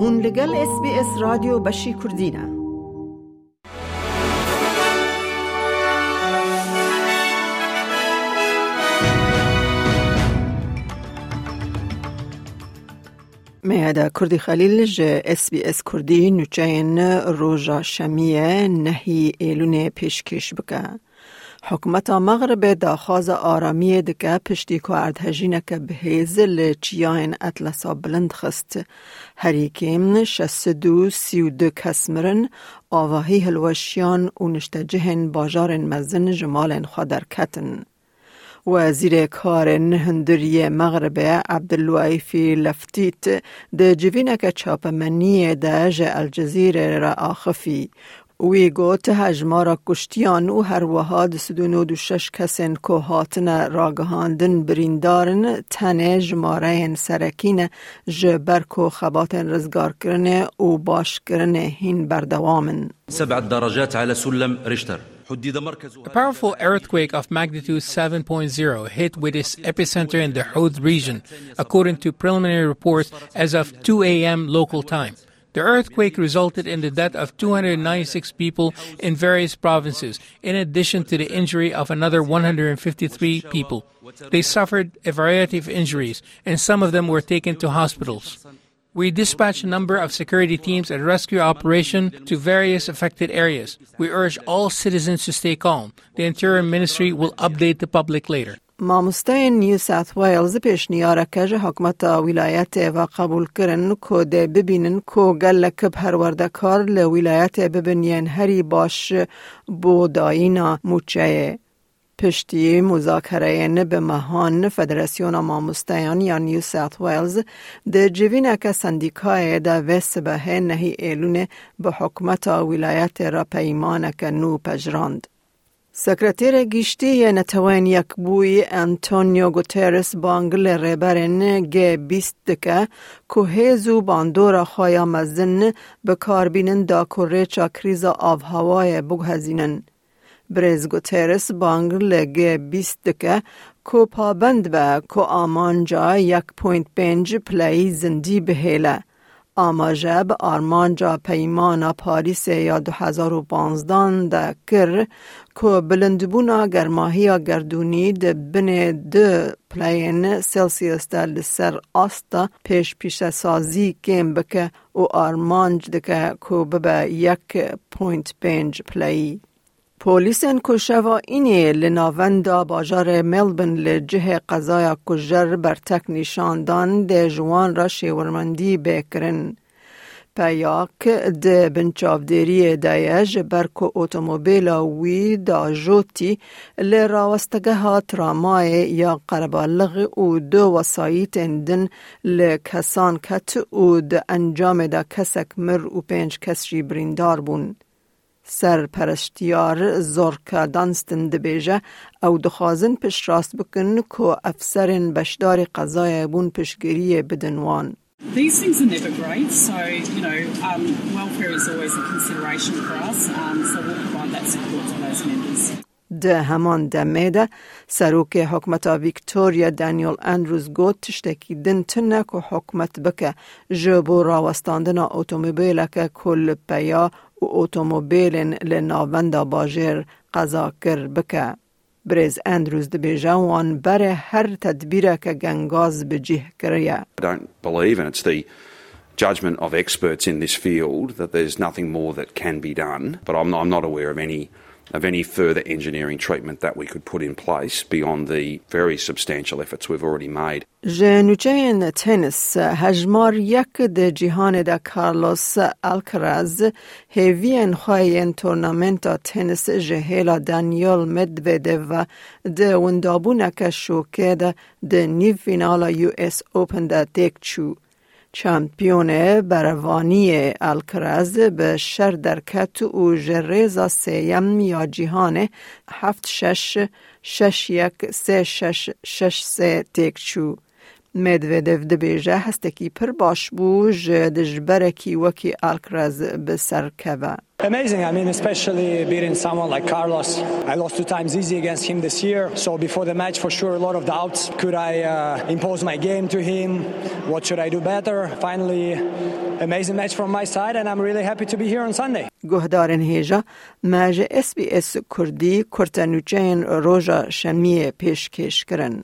هون لگل اس بی اس رادیو بشی کردینه میادا کردی خلیل جه اس بی اس کردی نوچین روژا شمیه نهی ایلون پیشکش بکه. حکومت مغرب داخواز آرامی دکه پشتی که اردهجینه که به هیزل چیاین اطلسا بلند خست هریکیم شسدو سیو دو کسمرن آواهی هلوشیان و نشتجهن باجار مزن جمال خادر کتن. وزیر کار هندری مغرب عبدالوائفی لفتیت ده جوینک چاپمنی ده الجزیره را آخفی وی گوت هجمارا کشتیان و هر وها سدونو دو شش کسین که هاتن راگهاندن بریندارن تنه جماره سرکین جبر که خباتن رزگار کرنه و باش کرنه هین بردوامن سبع درجات على سلم ريشتر A powerful earthquake of magnitude 7.0 hit with its epicenter in the Houth region, according to preliminary reports as of 2 a.m. local time. The earthquake resulted in the death of 296 people in various provinces, in addition to the injury of another 153 people. They suffered a variety of injuries, and some of them were taken to hospitals. We dispatched a number of security teams and rescue operation to various affected areas. We urge all citizens to stay calm. The Interior Ministry will update the public later. ماموسته نیو ساوت پیشنیاره که حکمت ولایت و قبول کرن که ده ببینن که گل که پرورده کار لولایت ببینین هری باش بودایینا موچه پشتی مذاکره به مهان فدراسیون ماموستیان یا نیو ساوت ویلز سندیکای ده وست به نهی ایلون به حکمت ولایت را پیمانه که نو پجراند. سکرتیر گیشتی نتوان یک بوی انتونیو گوترس بانگل ریبرن گه بیست دکه که هیزو باندورا خوایا مزن به کاربینن دا کوریچا کریز آف هوای بگهزینن. بریز گوترس بانگل گه بیست دکه که پابند به که آمانجا یک پوینت پنج پلی زندی بهیله. آماجه به آرمانجا پیمان پاریس یا 2015 ده کر که بلندبونا گرماهی گردونی ده بین دو پلین سلسیوس ده لسر آستا پیش پیش سازی کم بکه و آرمانج دکه که ببه یک پوینت پنج پلی. پولیسن کشوا اینی لناوندا باجار ملبن لجه قضای کجر بر تک نشاندان ده جوان را شیورمندی بکرن. پیاک ده بنچاودری دایج برکو اتومبیلا وی دا جوتی لراوستگه ها ترامای یا قربالغ و دو وسایت اندن لکسان کت و ده انجام دا کسک مر و پنج کسری بریندار بون. سرپرشتیار زورکا دانستن دبیجه او دخوازن پش راست بکن که افسرین بشدار قضای بون پشگیری بدنوان. These things are never great, so you know um, welfare is always a consideration for us. Um, so we'll provide that support to those members. ده همان دمه ده سروک حکمت ویکتوریا دانیل اندروز گوت تشتکی دن تنه که حکمت بکه جبو راوستاندن اتومبیل که کل پیا و اتومبیلن لناوندا باجر قضا کر بکه. بریز اندروز ده بیجوان بره هر تدبیر که گنگاز بجیه کریه. I don't believe, and it's the judgment of experts in this field, that there's nothing more that can be done. But I'm not, I'm not aware of any of any further engineering treatment that we could put in place beyond the very substantial efforts we've already made. Že nučejen tenis hajmar jak de jihane da Carlos Alcaraz hevien khoyen tournamenta tenis jehela Daniel de undabuna ka shokeda de niv finala US چمپیون بروانی الکراز به شر درکت و جریزا سیم یا جیهان هفت شش شش یک سه شش شش سه تیک چو. مدودف دبیجه هستکی پر باش بو دجبرکی وکی آلکراز بسر کبه. Amazing. I mean, especially beating someone like Carlos. I lost two times easy against him this year. So before the match, for sure, a lot of doubts. Could I uh, impose my game to him? What should I do better? Finally, amazing match from my side, and I'm really happy to be here on Sunday. گهدارن هیجا ماج اس بی اس کردی کرتنوچین روژا شمیه پیشکش کرن.